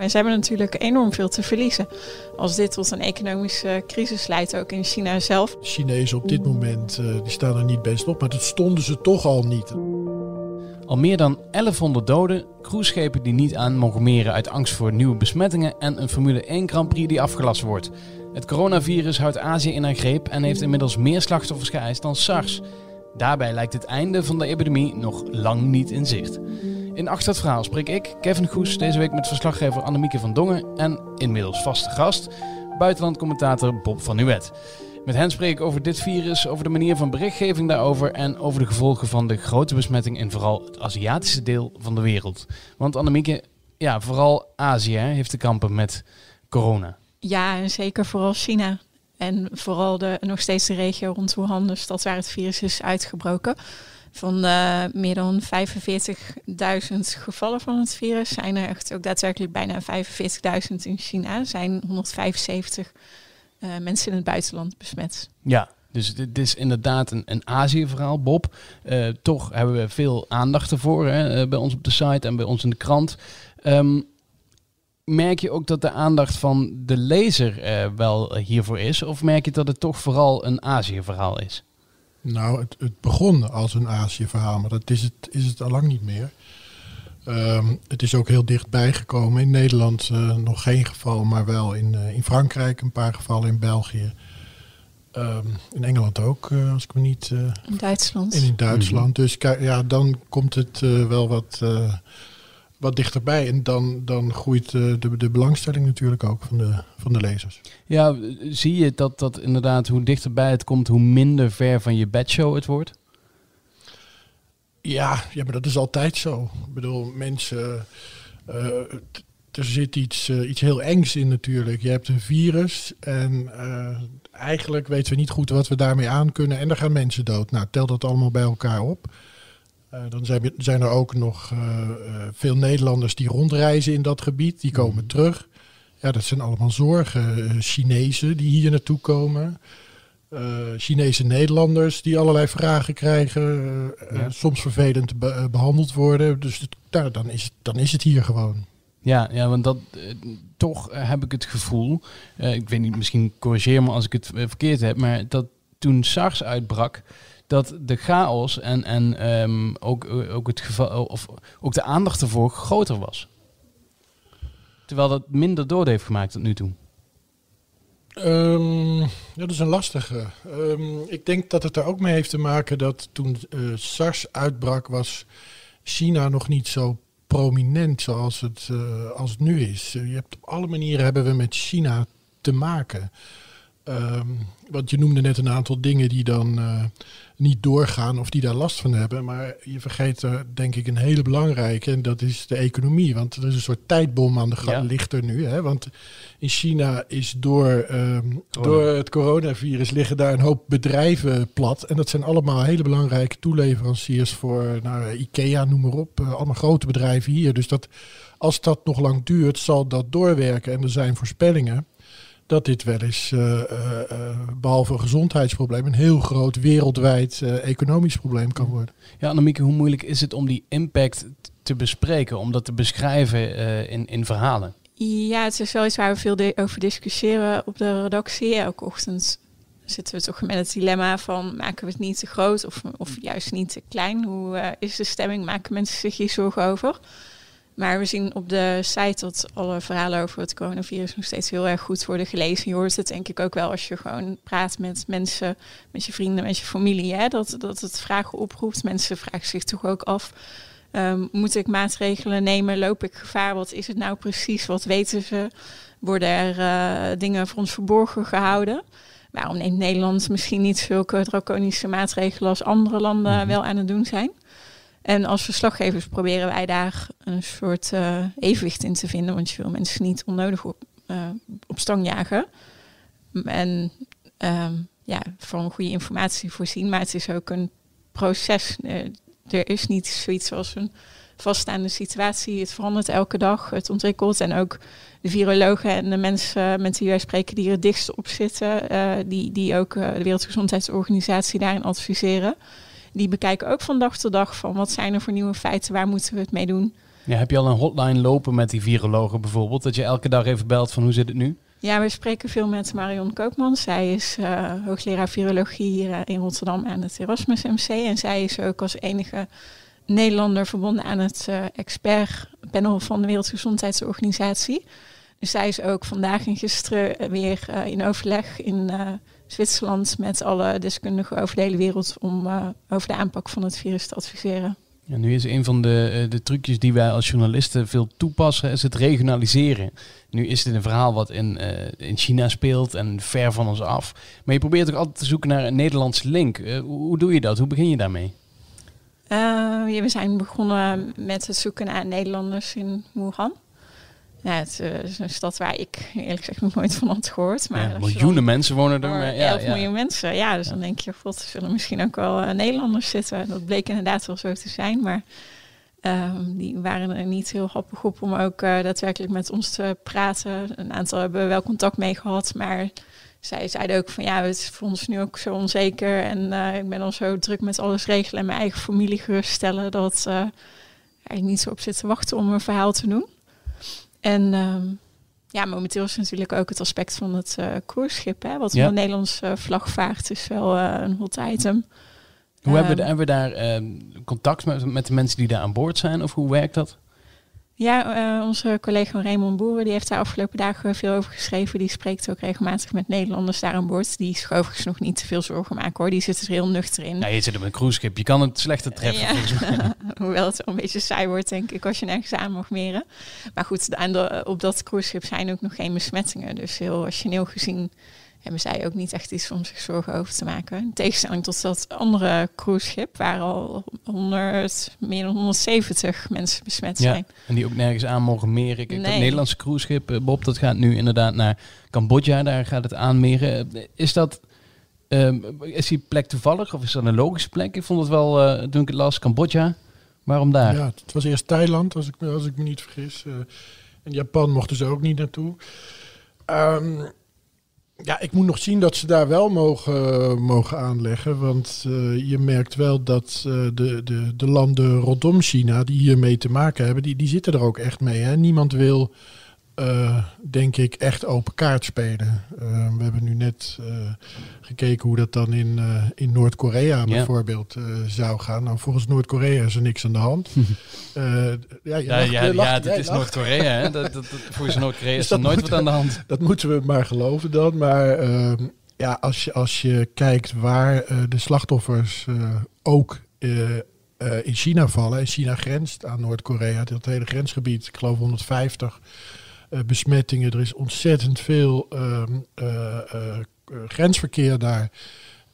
En ze hebben natuurlijk enorm veel te verliezen. Als dit tot een economische crisis leidt, ook in China zelf. De Chinezen op dit moment uh, die staan er niet best op, maar dat stonden ze toch al niet. Al meer dan 1100 doden, cruiseschepen die niet aan mogen meren uit angst voor nieuwe besmettingen en een Formule 1 Grand Prix die afgelast wordt. Het coronavirus houdt Azië in haar greep en heeft inmiddels meer slachtoffers geëist dan SARS. Daarbij lijkt het einde van de epidemie nog lang niet in zicht. In Achter het Verhaal spreek ik, Kevin Goes, deze week met verslaggever Annemieke van Dongen en inmiddels vaste gast, buitenlandcommentator Bob van Nuwet. Met hen spreek ik over dit virus, over de manier van berichtgeving daarover en over de gevolgen van de grote besmetting in vooral het Aziatische deel van de wereld. Want Annemieke, ja, vooral Azië heeft te kampen met corona. Ja, en zeker vooral China. En vooral de, nog steeds de regio rond Wuhan, de stad waar het virus is uitgebroken. Van uh, meer dan 45.000 gevallen van het virus zijn er echt ook daadwerkelijk bijna 45.000 in China. Zijn 175 uh, eh, mensen in het buitenland besmet. Ja, dus dit is inderdaad een, een Azië-verhaal, Bob. Uh, toch hebben we veel aandacht ervoor hè, bij ons op de site en bij ons in de krant. Um, merk je ook dat de aandacht van de lezer wel hiervoor is? Of merk je dat het toch vooral een Azië-verhaal is? Nou, het, het, begon als een Azië-verhaal, maar dat is het, is het al lang niet meer. Um, het is ook heel dichtbij gekomen. In Nederland uh, nog geen geval, maar wel in, uh, in Frankrijk een paar gevallen, in België. Um, in Engeland ook, uh, als ik me niet... in Duitsland. En in Duitsland. Mm -hmm. Dus ja, dan komt het wel wat wat dichterbij. En dan, dan groeit de, de, de, belangstelling natuurlijk ook van de, van de lezers. Ja, zie je dat, dat inderdaad hoe dichterbij het komt, hoe minder ver van je bedshow het wordt? Ja, ja, maar dat is altijd zo. Ik bedoel, mensen. Uh, er zit iets, uh, iets heel engs in natuurlijk. Je hebt een virus en uh, eigenlijk weten we niet goed wat we daarmee aan kunnen. En dan gaan mensen dood. Nou, tel dat allemaal bij elkaar op. Uh, dan zijn, zijn, er ook nog uh, uh, veel Nederlanders die rondreizen in dat gebied. Die komen mm. terug. Ja, dat zijn allemaal zorgen. Chinezen die hier naartoe komen. Chinese Nederlanders die allerlei vragen krijgen. Ja. Soms vervelend be behandeld worden. Dus het, nou, dan, is, dan is het hier gewoon. Ja, ja want dat, toch heb ik het gevoel. ik weet niet, misschien corrigeer me als ik het verkeerd heb. Maar dat toen SARS uitbrak dat de chaos en, en um, ook, ook, het geval, of ook de aandacht ervoor groter was. Terwijl dat minder dood heeft gemaakt tot nu toe. Um, ja, dat is een lastige. Um, ik denk dat het er ook mee heeft te maken dat toen uh, SARS uitbrak, was China nog niet zo prominent zoals het, uh, als het nu is. Je hebt op alle manieren hebben we met China te maken. Want je noemde net een aantal dingen die dan uh, niet doorgaan of die daar last van hebben. Maar je vergeet er denk ik een hele belangrijke en dat is de economie. Want er is een soort tijdbom aan de gang, ja. ligt er nu. Hè? Want in China is door, um, door het coronavirus liggen daar een hoop bedrijven plat. En dat zijn allemaal hele belangrijke toeleveranciers voor nou, IKEA, noem maar op. Uh, allemaal grote bedrijven hier. Dus dat, als dat nog lang duurt, zal dat doorwerken. En er zijn voorspellingen dat dit wel eens, uh, uh, behalve een gezondheidsprobleem, een heel groot wereldwijd economisch probleem kan worden. Ja, Annemieke, hoe moeilijk is het om die impact te bespreken, om dat te beschrijven in, in verhalen? Ja, het is wel iets waar we veel over discussiëren op de redactie. Elke ochtend zitten we toch met het dilemma van maken we het niet te groot of, of juist niet te klein? Hoe is de stemming? Maken mensen zich hier zorgen over? Maar we zien op de site dat alle verhalen over het coronavirus nog steeds heel erg goed worden gelezen. Je hoort het denk ik ook wel als je gewoon praat met mensen, met je vrienden, met je familie. Hè? Dat, dat het vragen oproept. Mensen vragen zich toch ook af. Um, moet ik maatregelen nemen? Loop ik gevaar? Wat is het nou precies? Wat weten ze? Worden er uh, dingen voor ons verborgen gehouden? Waarom neemt Nederland misschien niet zulke draconische maatregelen als andere landen -hmm. wel aan het doen zijn? En als verslaggevers proberen wij daar een soort uh, evenwicht in te vinden, want je wil mensen niet onnodig op, uh, op stang jagen. En um, ja, van goede informatie voorzien, maar het is ook een proces. Uh, er is niet zoiets als een vaststaande situatie. Het verandert elke dag, het ontwikkelt. En ook de virologen en de mensen met wie wij spreken die er het dichtst op zitten, die, die ook de Wereldgezondheidsorganisatie daarin adviseren die bekijken ook van dag tot dag van wat zijn er voor nieuwe feiten, waar moeten we het mee doen. Ja, heb je al een hotline lopen met die virologen bijvoorbeeld? Dat je elke dag even belt van hoe zit het nu? Ja, we spreken veel met Marion Koopman. Zij is uh, hoogleraar virologie hier uh, in Rotterdam aan het Erasmus MC. En zij is ook als enige Nederlander verbonden aan het uh, expertpanel van de Wereldgezondheidsorganisatie. Dus zij is ook vandaag en gisteren weer in overleg in Zwitserland met alle deskundigen over de hele wereld om over de aanpak van het virus te adviseren. Ja, nu is een van de, eh, de trucjes die wij als journalisten veel toepassen, is het regionaliseren. Nu is dit een verhaal wat in, uh, in China speelt en ver van ons af. Maar je probeert ook altijd te zoeken naar een Nederlandse link. Uh, hoe doe je dat? Hoe begin je daarmee? Ja, we zijn begonnen met het zoeken naar Nederlanders in Wuhan. Ja, het uh, is een stad waar ik eerlijk gezegd nog nooit van had gehoord. Maar ja, miljoenen mensen wonen er. Maar, ja, 11 miljoen mensen. Ja, dus dan denk je, god, er zullen misschien ook wel uh, Nederlanders zitten. Dat bleek inderdaad wel zo te zijn. Maar um, die waren er niet heel happig op om ook uh, daadwerkelijk met ons te praten. Een aantal hebben wel contact mee gehad. Maar zij zeiden ook van ja, het is voor ons nu ook zo onzeker. En ik ben al zo druk met alles regelen en mijn eigen familie geruststellen. Dat ik niet zo op zit te wachten om een verhaal te doen. En ehm, ja, momenteel is natuurlijk ook het aspect van het uh, cruiseschip, hè, wat ja. een Nederlandse uh, vlag vaart, is wel uh, een hot item. Hoe um, hebben, we, hebben we daar ehm, contact met, met de mensen die daar aan boord zijn, of hoe werkt dat? Ja, uh, onze collega Raymond Boeren die heeft daar afgelopen dagen veel over geschreven. Die spreekt ook regelmatig met Nederlanders daar aan boord. Die is overigens nog niet te veel zorgen maken hoor. Die zit er heel nuchter in. Ja, je zit op een cruiseschip. Je kan het slechter treffen. Ja. Hoewel het wel een beetje saai wordt denk ik als je nergens aan mag meren. Maar goed, de, op dat cruiseschip zijn ook nog geen besmettingen. Dus heel rationeel gezien hebben zij ook niet echt iets om zich zorgen over te maken. In tegenstelling tot dat andere cruiseschip, waar al 100, meer dan 170 mensen besmet zijn. Ja, en die ook nergens aan mogen meren. Kijk, nee. Het Nederlandse cruiseschip, eh, Bob, dat gaat nu inderdaad naar Cambodja, daar gaat het aanmeren. Is dat... Um, is die plek toevallig of is dat een logische plek? Ik vond het wel, uh, toen ik het las, Cambodja. Waarom daar? Ja, het was eerst Thailand, als ik, als ik me niet vergis. Uh, en Japan mochten ze ook niet naartoe. Um, ja, ik moet nog zien dat ze daar wel mogen, mogen aanleggen. Want uh, je merkt wel dat uh, de, de, de landen rondom China die hiermee te maken hebben, die, die zitten er ook echt mee. Hè? Niemand wil uh, denk ik, echt open kaart spelen. Uh, we hebben nu net uh, gekeken hoe dat dan in, in Noord-Korea bijvoorbeeld zou gaan. Nou, volgens Noord-Korea is er niks aan de hand. ja, ja, ja, ja, dat is Noord-Korea. Dat, dat, volgens Noord-Korea is er nooit wat aan de hand. Dat moeten we maar geloven dan. Maar ehm, ja, als je, als je kijkt waar de slachtoffers ook in China vallen. En China grenst aan Noord-Korea, dat hele grensgebied, ik geloof 150 uh, besmettingen. Er is ontzettend veel uh, uh, grensverkeer daar.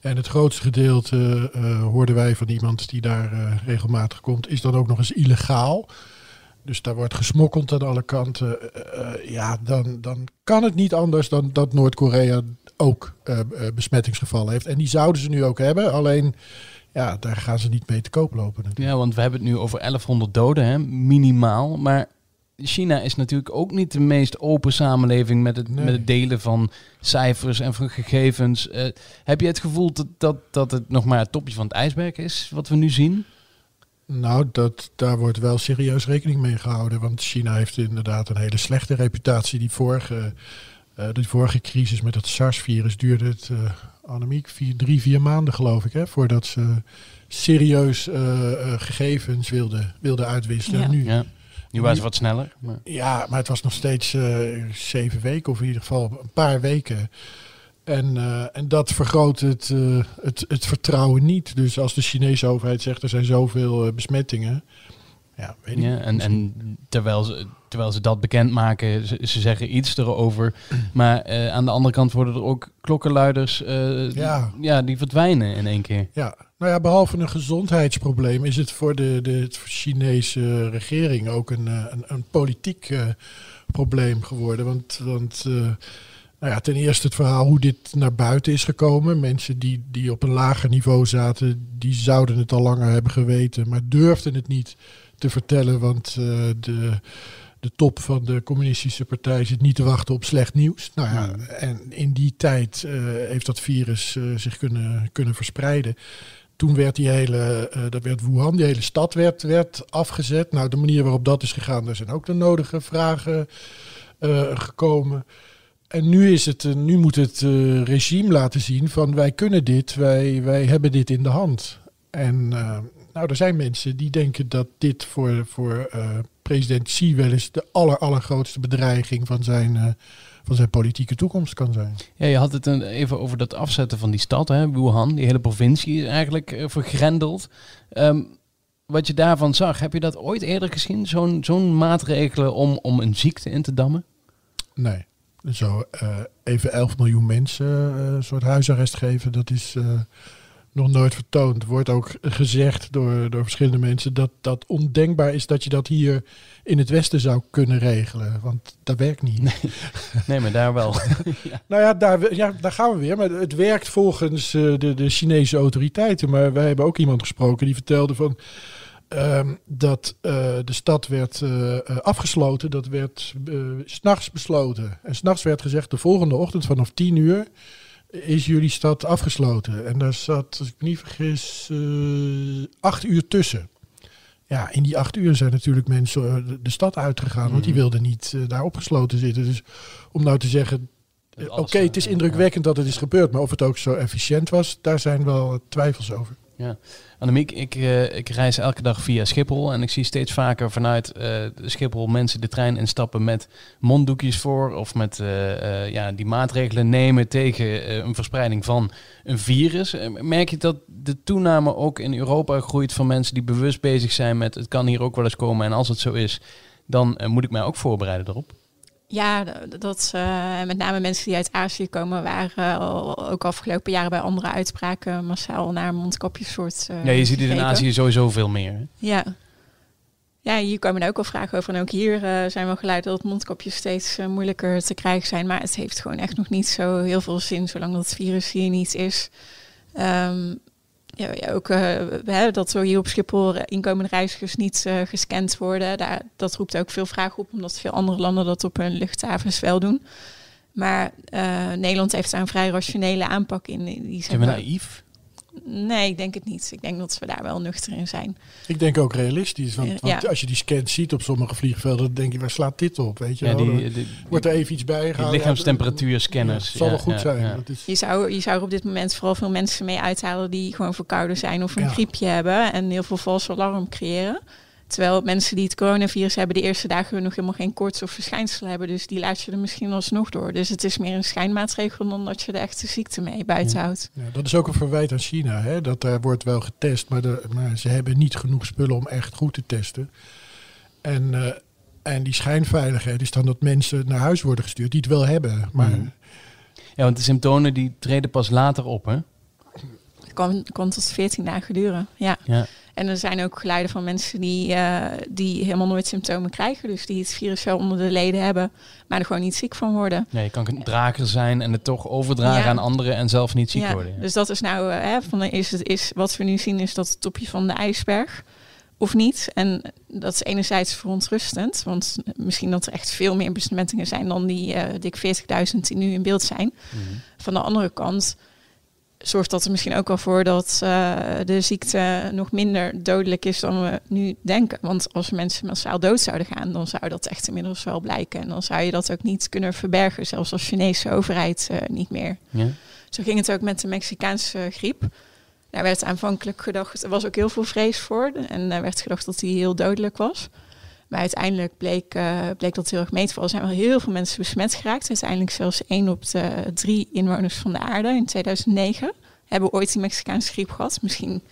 En het grootste gedeelte, hoorden wij van iemand die daar regelmatig komt, is dan ook nog eens illegaal. Dus daar wordt gesmokkeld aan alle kanten. ja, dan, dan kan het niet anders dan dat Noord-Korea ook besmettingsgevallen heeft. En die zouden ze nu ook hebben. Alleen ja, daar gaan ze niet mee te koop lopen. Natuurlijk. Ja, want we hebben het nu over 1100 doden, hè, minimaal. Maar China is natuurlijk ook niet de meest open samenleving met het, met het delen van cijfers en van gegevens. Uh, heb je het gevoel dat, dat, dat het nog maar het topje van het ijsberg is, wat we nu zien? Nou, dat, daar wordt wel serieus rekening mee gehouden. Want China heeft inderdaad een hele slechte reputatie. Die vorige, uh, die vorige crisis met het SARS-virus duurde het, uh, Annemiek, vier, drie, vier maanden geloof ik, hè, voordat ze serieus gegevens wilden wilde uitwisselen. Ja. Nu, ja. Nu was het wat sneller. Maar. Ja, maar het was nog steeds uh, zeven weken of in ieder geval een paar weken. En, uh, en dat vergroot het, uh, het, het vertrouwen niet. Dus als de Chinese overheid zegt er zijn zoveel besmettingen. Ja, weet ja, en, en terwijl, ze, terwijl ze dat bekendmaken, ze, ze zeggen iets erover. Maar aan de andere kant worden er ook klokkenluiders ja. Die, ja, die verdwijnen in één keer. Ja, nou ja, behalve een gezondheidsprobleem is het voor de, de Chinese regering ook een, een, een politiek uh, probleem geworden. Want, want uh, nou ja, ten eerste het verhaal hoe dit naar buiten is gekomen. Mensen die, die op een lager niveau zaten, die zouden het al langer hebben geweten, maar durfden het niet te vertellen. Want uh, de, de top van de communistische partij zit niet te wachten op slecht nieuws. Nou ja, en in die tijd heeft dat virus zich kunnen, kunnen verspreiden. Toen werd die hele, uh, dat werd Wuhan, die hele stad werd, werd afgezet. Nou, de manier waarop dat is gegaan, daar zijn ook de nodige vragen uh, gekomen. En nu, is het, nu moet het regime laten zien van wij kunnen dit, wij, wij hebben dit in de hand. En nou, er zijn mensen die denken dat dit voor, voor president Xi wel eens de aller, allergrootste bedreiging van zijn van zijn politieke toekomst kan zijn. Ja, je had het even over dat afzetten van die stad, hè, Wuhan. Die hele provincie is eigenlijk uh, vergrendeld. Ehm, wat je daarvan zag, heb je dat ooit eerder gezien? Zo'n zo'n maatregelen om, om een ziekte in te dammen? Nee. Zo even 11 miljoen mensen een soort huisarrest geven, dat is nog nooit vertoond. Wordt ook gezegd door, door verschillende mensen dat dat ondenkbaar is dat je dat hier in het Westen zou kunnen regelen. Want dat werkt niet. Nee, nee maar daar wel. Nou ja daar, ja, daar gaan we weer. Maar het werkt volgens uh, de, de Chinese autoriteiten. Maar wij hebben ook iemand gesproken die vertelde van. Uh, dat uh, de stad werd uh, afgesloten, dat werd s s'nachts besloten. En s'nachts werd gezegd, de volgende ochtend vanaf 10 uur is jullie stad afgesloten. En daar zat, als ik me niet vergis, acht uur tussen. Ja, in die acht uur zijn natuurlijk mensen eh, de stad uitgegaan, want die mhm. wilden niet uh, daar opgesloten zitten. Dus om nou te zeggen, uh, oké, het is indrukwekkend dat het is gebeurd, maar of het ook zo efficiënt was, daar zijn wel twijfels over. Ja, Annemiek, ik, uh, ik reis elke dag via Schiphol en ik zie steeds vaker vanuit uh, Schiphol mensen de trein instappen met monddoekjes voor of met uh, ja, die maatregelen nemen tegen een verspreiding van een virus. merk je dat de toename ook in Europa groeit van mensen die bewust bezig zijn met het kan hier ook wel eens komen en als het zo is, dan moet ik mij ook voorbereiden erop? Ja, dat uh, met name mensen die uit Azië komen, waren ook afgelopen jaren bij andere uitspraken massaal naar mondkapjes soort. Uh, ja, je ziet het in Azië sowieso veel meer. Ja. Ja, hier komen er ook wel vragen over. En ook hier uh, zijn we geleid dat mondkapjes steeds moeilijker te krijgen zijn. Maar het heeft gewoon echt nog niet zo heel veel zin, zolang dat virus hier niet is. Um, ja, ook uh, dat zo hier op Schiphol inkomende reizigers niet uh, gescand worden. Daar, dat roept ook veel vragen op, omdat veel andere landen dat op hun luchthavens wel doen. Maar uh, Nederland heeft daar een vrij rationele aanpak in. Die zijn we naïef? Nee, ik denk het niet. Ik denk dat we daar wel nuchter in zijn. Ik denk ook realistisch. Want, want als je die scans ziet op sommige vliegvelden, dan denk je, waar slaat dit op? Weet je ja, die, Wordt er even iets bij gehaald? lichaamstemperatuurscanners. Ja, zal wel goed zijn. Is... Je, zou, je zou er op dit moment vooral veel mensen mee uithalen die gewoon verkouden zijn of een griepje hebben en heel veel vals alarm creëren. Terwijl mensen die het coronavirus hebben, de eerste dagen nog helemaal geen koorts of verschijnselen hebben. Dus die laat je er misschien alsnog door. Dus het is meer een schijnmaatregel dan dat je de echte ziekte mee buiten houdt. Ja, dat is ook een verwijt aan China. Hè? Dat daar wordt wel getest, maar, de, maar ze hebben niet genoeg spullen om echt goed te testen. En, uh, en die schijnveiligheid is dan dat mensen naar huis worden gestuurd die het wel hebben. Maar... Mhm. Ja, want de symptomen die treden pas later op, hè? Het kan, kan tot 14 dagen duren, ja. ja. En er zijn ook geluiden van mensen die, uh, die helemaal nooit symptomen krijgen. Dus die het virus wel onder de leden hebben, maar er gewoon niet ziek van worden. Nee, je kan een drager zijn en het toch overdragen aan anderen en zelf niet ziek ja, worden. Dus dat is nou, uh, hè, van, is is, wat we nu zien is dat het topje van de ijsberg of niet. En dat is enerzijds verontrustend, want misschien dat er echt veel meer besmettingen zijn dan die uh, dik 40.000 die nu in beeld zijn. Mhm. Van de andere kant zorgt dat er misschien ook wel voor dat uh, de ziekte nog minder dodelijk is dan we nu denken. Want als mensen massaal dood zouden gaan, dan zou dat echt inmiddels wel blijken. En dan zou je dat ook niet kunnen verbergen, zelfs als Chinese overheid uh, niet meer. Ja. Zo ging het ook met de Mexicaanse griep. Daar werd aanvankelijk gedacht, er was ook heel veel vrees voor. En daar werd gedacht dat die heel dodelijk was. Maar uiteindelijk bleek, uh, bleek dat heel erg mee te vallen. Er zijn wel heel veel mensen besmet geraakt. Uiteindelijk zelfs één op de drie inwoners van de aarde in 2009 hebben ooit die Mexicaanse griep gehad. Misschien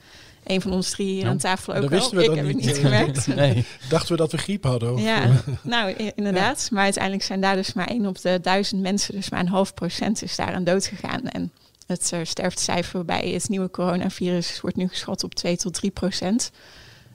een van ons drie hier aan tafel ook dat wisten We ik heb niet. het niet gemerkt. nee. Dachten we dat we griep hadden? Ja, nou inderdaad. Maar uiteindelijk zijn daar dus maar één op de duizend mensen, dus maar een half procent is daar aan dood gegaan. En het uh, sterftecijfer bij het nieuwe coronavirus wordt nu geschat op 2 tot 3 procent.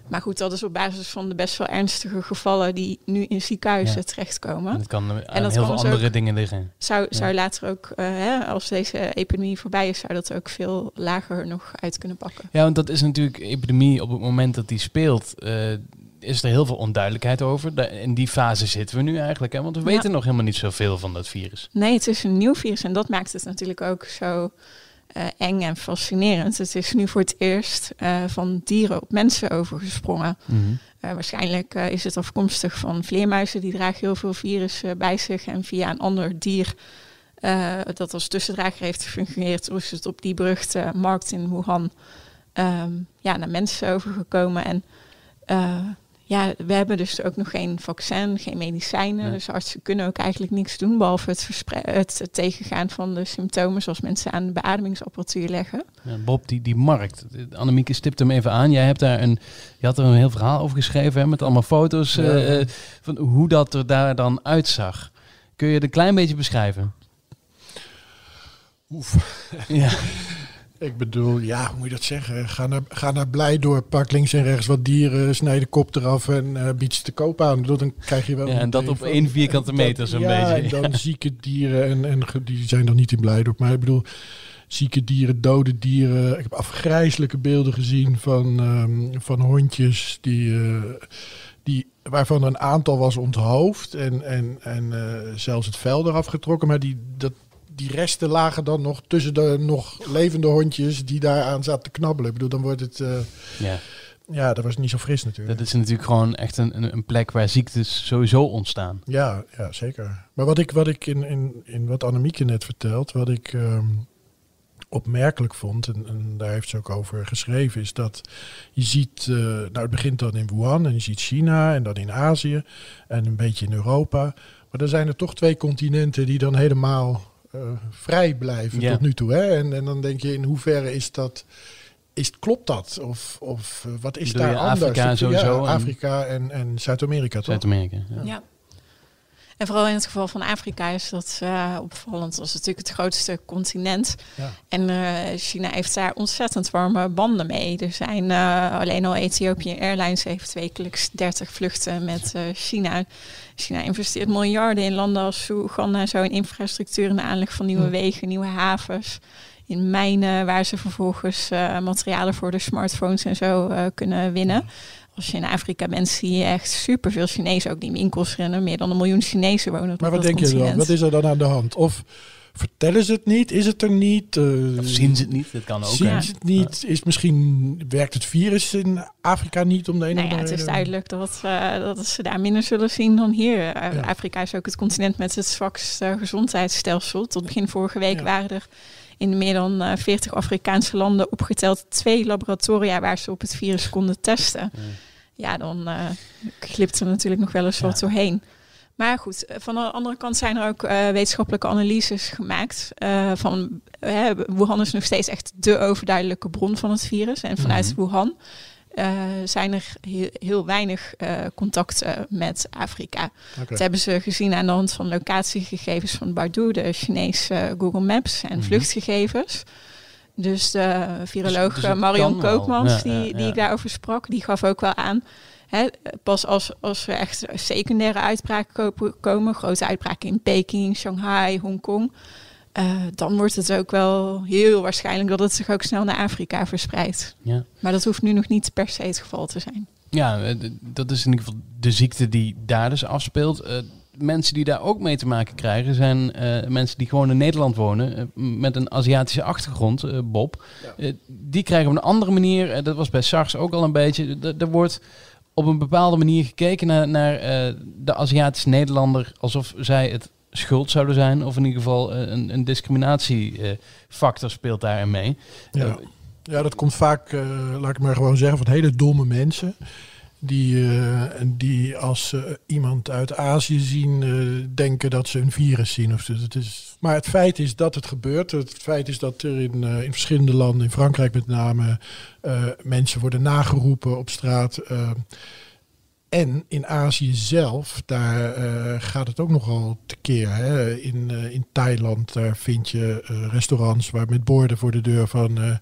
Maar goed, dat is op basis van de best wel ernstige gevallen die nu in ziekenhuizen terechtkomen. En dat kan aan en dat heel veel dus andere dingen liggen. Zou, zou later ook, uh, hè, als deze epidemie voorbij is, zou dat ook veel lager nog uit kunnen pakken. Ja, want dat is natuurlijk epidemie op het moment dat die speelt. Uh, is er heel veel onduidelijkheid over. In die fase zitten we nu eigenlijk, hè? want we weten nog helemaal niet zoveel van dat virus. Nee, het is een nieuw virus en dat maakt het natuurlijk ook zo eh, eng en fascinerend. Het is nu voor het eerst eh, van dieren op mensen overgesprongen. Mhm. Eh, waarschijnlijk is het afkomstig van vleermuizen. Die dragen heel veel virussen bij zich. En via een ander dier dat als tussendrager heeft gefungeerd... is het op die beruchte markt in Wuhan ehm, ja, naar mensen overgekomen. En ja, we hebben dus ook nog geen vaccin, geen medicijnen. Nee. Dus artsen kunnen ook eigenlijk niks doen... behalve het, het, tegengaan van de symptomen... zoals mensen aan de beademingsapparatuur leggen. Ja, Bob, die, die markt. Annemieke stipt hem even aan. Jij hebt daar een, je had er een heel verhaal over geschreven hè, met allemaal foto's Ja. eh, eh, van hoe dat er daar dan uitzag. Kun je het een klein beetje beschrijven? Oef. Ja, Ik bedoel, ja, hoe moet je dat zeggen? Ga naar, ga naar Blijdorp, pak links en rechts wat dieren, snijd de kop eraf en eh bied ze te koop aan. Bedoel, Dan krijg je wel... Ja, en dat op één vierkante meter zo'n ja, beetje. en dan zieke dieren en, en die zijn dan niet in Blijdorp, maar ik bedoel, zieke dieren, dode dieren. Ik heb afgrijzelijke beelden gezien van, ehm, van hondjes die... eh, die, waarvan een aantal was onthoofd en, en, en eh, zelfs het vel eraf getrokken. Maar die, dat, die resten lagen dan nog tussen de nog levende hondjes die daaraan zaten te knabbelen. Ik bedoel, dan wordt het... eh, ja, ja, dat was niet zo fris natuurlijk. dat is natuurlijk gewoon echt een, een, plek waar ziektes sowieso ontstaan. Ja, ja, zeker. Maar wat ik, wat ik in, in, in wat Annemieke net vertelt, wat ik ehm, opmerkelijk vond, en, en daar heeft ze ook over geschreven, is dat je ziet, eh, nou het begint dan in Wuhan en je ziet China en dan in Azië en een beetje in Europa. Maar dan zijn er toch twee continenten die dan helemaal vrij blijven Ja. tot nu toe. Hè? En, en dan denk je, in hoeverre is dat... Is, klopt dat? Of, of eh, wat is Bedoel daar je anders? Afrika Ja, sowieso Afrika en, en Zuid-Amerika toch? Zuid-Amerika. Ja. Ja. En vooral in het geval van Afrika is dat eh, opvallend. Dat is natuurlijk het grootste continent. Ja. En eh, China heeft daar ontzettend warme banden mee. Er zijn eh, alleen al Ethiopië Airlines heeft wekelijks 30 vluchten met China. China investeert miljarden in landen als Oeganda en zo in infrastructuur en de aanleg van nieuwe Hm. wegen, nieuwe havens. In mijnen waar ze vervolgens materialen voor de smartphones en zo kunnen winnen. Als je in Afrika bent, zie je echt superveel Chinezen ook die in winkels rennen. Meer dan een miljoen Chinezen wonen op Maar wat dat denk je dan? Wat is er dan aan de hand? Of vertellen ze het niet? Is het er niet? Eh, Of zien ze het niet? Dat kan ook. zien hè? ze het niet? Is misschien werkt het virus in Afrika niet om de een Nou of ja, andere het is duidelijk dat, eh, dat ze daar minder zullen zien dan hier. Eh, Ja. Afrika is ook het continent met het zwakste gezondheidsstelsel. Tot begin vorige week Ja. waren er in meer dan eh, 40 Afrikaanse landen opgeteld twee laboratoria waar ze op het virus konden testen. Ja. Ja, dan eh, glipt er natuurlijk nog wel eens Ja. wat doorheen. Maar goed, eh, van de andere kant zijn er ook eh, wetenschappelijke analyses gemaakt. van Wuhan is nog steeds echt de overduidelijke bron van het virus. En vanuit Mhm. Wuhan zijn er heel, heel weinig contacten met Afrika. Dat hebben ze gezien aan de hand van locatiegegevens van Baidu, de Chinese Google Maps en Mhm. vluchtgegevens. Dus de viroloog dus het Marion kan wel. Koopmans, Ja, die, ja, die ja. ik daarover sprak, die gaf ook wel aan. Hè, pas als, als er echt secundaire uitbraken komen, grote uitbraken in Peking, Shanghai, Hongkong, eh, dan wordt het ook wel heel waarschijnlijk dat het zich ook snel naar Afrika verspreidt. Ja. Maar dat hoeft nu nog niet per se het geval te zijn. Ja, eh, dat is in ieder geval de ziekte die daar dus afspeelt. Eh, mensen die daar ook mee te maken krijgen zijn eh, mensen die gewoon in Nederland wonen eh, met een Aziatische achtergrond, eh, Bob. Ja. Die krijgen op een andere manier, dat was bij SARS ook al een beetje, er wordt op een bepaalde manier gekeken naar, naar eh, de Aziatische Nederlander alsof zij het schuld zouden zijn. Of in ieder geval een, een discriminatiefactor speelt daarin mee. Ja. Ja, dat komt vaak, eh, laat ik maar gewoon zeggen, van hele domme mensen. Die, eh, die als ze iemand uit Azië zien, eh, denken dat ze een virus zien. Of, het is, maar het feit is dat het gebeurt. Het feit is dat er in, eh, in verschillende landen, in Frankrijk met name, eh, mensen worden nageroepen op straat. eh, en in Azië zelf, daar eh, gaat het ook nogal tekeer. Hè? In, eh, in Thailand, vind je eh, restaurants waar met borden voor de deur van...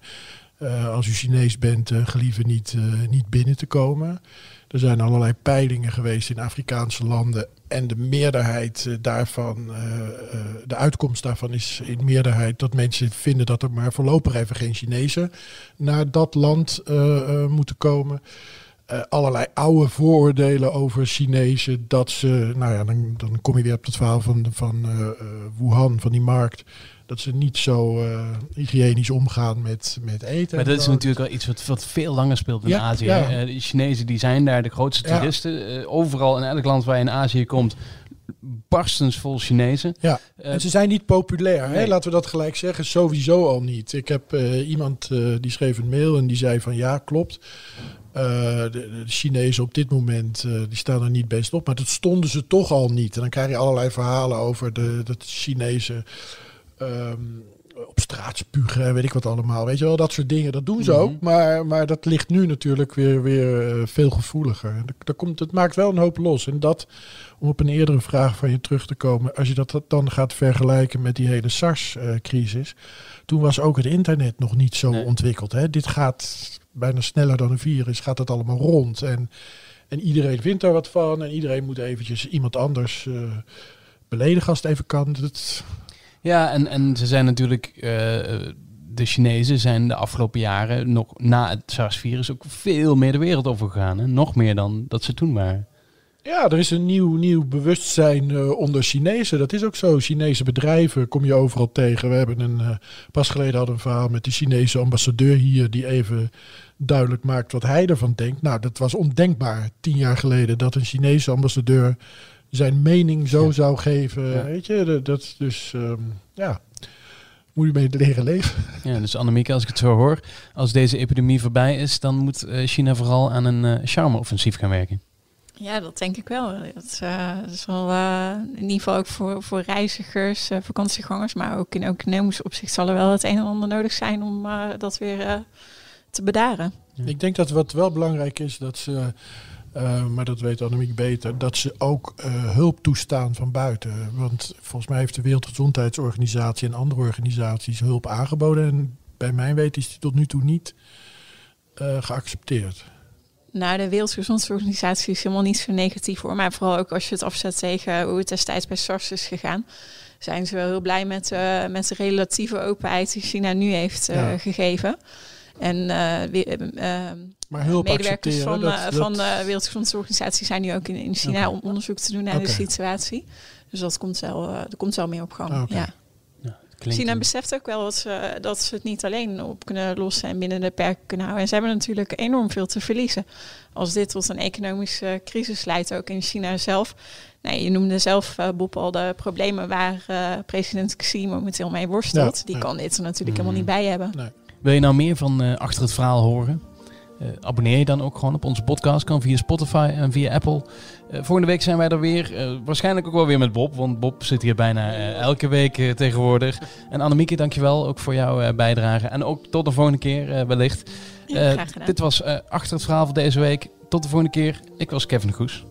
eh, eh, als u Chinees bent, uh, niet, uh, niet binnen te komen. Er zijn allerlei peilingen geweest in Afrikaanse landen. En de meerderheid daarvan, de uitkomst daarvan is in meerderheid dat mensen vinden dat er maar voorlopig even geen Chinezen naar dat land moeten komen. allerlei oude vooroordelen over Chinezen. Dat ze, nou ja, dan, dan kom je weer op het verhaal van, van uh, Wuhan, van die markt. Dat ze niet zo hygiënisch omgaan met, met eten. Maar dat is natuurlijk wel iets wat, wat veel langer speelt in Azië. Ja. de Chinezen die zijn daar de grootste toeristen. overal in elk land waar je in Azië komt, barstens vol Chinezen. Ja, en ze zijn niet populair. Hè? Laten we dat gelijk zeggen. Sowieso al niet. Ik heb iemand die schreef een mail en die zei van ja, klopt. De, de, Chinezen op dit moment die staan er niet best op, maar dat stonden ze toch al niet. En dan krijg je allerlei verhalen over de, de Chinezen um, op straat spugen en weet ik wat allemaal. Weet je wel, dat soort dingen, dat doen ze ook. Mhm. Maar, maar dat ligt nu natuurlijk weer, weer uh, veel gevoeliger. Dat, komt, het maakt wel een hoop los. En dat, om op een eerdere vraag van je terug te komen, als je dat dan gaat vergelijken met die hele SARS-crisis, toen was ook het internet nog niet zo ontwikkeld. Hè? Dit gaat bijna sneller dan een virus, gaat het allemaal rond. En, en iedereen vindt daar wat van. En iedereen moet eventjes iemand anders uh, beledigen als het even kan. Dat... Ja, en, en ze zijn natuurlijk... Uh, de Chinezen zijn de afgelopen jaren, nog na het SARS-virus, ook veel meer de wereld overgegaan. Hè? Nog meer dan dat ze toen waren. Ja, er is een nieuw, nieuw bewustzijn uh, onder Chinezen. Dat is ook zo. Chinese bedrijven kom je overal tegen. We hebben een, uh, pas geleden hadden een verhaal met de Chinese ambassadeur hier, die even duidelijk maakt wat hij ervan denkt. Nou, dat was ondenkbaar tien jaar geleden dat een Chinese ambassadeur zijn mening zo zou geven. Weet je, dat dus um, ja. Moet je mee leren leven. Ja, dus Annemieke, als ik het zo hoor, als deze epidemie voorbij is, dan moet uh, China vooral aan een uh, charme-offensief gaan werken. Ja, dat denk ik wel. Dat, uh, dat is wel uh, in ieder geval ook voor, voor reizigers, uh, vakantiegangers, maar ook in economisch opzicht zal er wel het een en ander nodig zijn om dat weer te bedaren. Ik denk dat wat wel belangrijk is, dat ze, uh, maar dat weet Annemiek beter, dat ze ook uh, hulp toestaan van buiten. Want volgens mij heeft de Wereldgezondheidsorganisatie en andere organisaties hulp aangeboden. En bij mijn weten is die tot nu toe niet uh, geaccepteerd. Nou, de Wereldgezondheidsorganisatie is helemaal niet zo negatief hoor. Maar vooral ook als je het afzet tegen hoe het destijds bij SARS is gegaan. Zijn ze wel heel blij met, met de relatieve openheid die China nu heeft ja. gegeven. En uh, maar hulp medewerkers van, dat, uh, van de Wereldgezondheidsorganisatie zijn nu ook in, in China okay. om onderzoek te doen naar okay. de situatie. Dus dat komt wel, uh, komt wel meer op gang. Ah, okay. Ja. China beseft ook wel dat ze, dat ze het niet alleen op kunnen lossen en binnen de perken kunnen houden. En ze hebben natuurlijk enorm veel te verliezen. Als dit tot een economische crisis leidt, ook in China zelf. Nee, je noemde zelf, uh, Bob, al de problemen waar uh, president Xi momenteel mee worstelt. Ja, Die ja. kan dit er natuurlijk mm. helemaal niet bij hebben. Nee. Wil je nou meer van uh, Achter het Verhaal horen? Uh, abonneer je dan ook gewoon op onze podcast. Kan via Spotify en via Apple. Uh, volgende week zijn wij er weer. Waarschijnlijk ook wel weer met Bob. Want Bob zit hier bijna elke week tegenwoordig. En Annemieke, dankjewel ook voor jouw bijdrage. En ook tot de volgende keer wellicht. Ja, dit was Achter het Verhaal van deze week. Tot de volgende keer. Ik was Kevin Goes.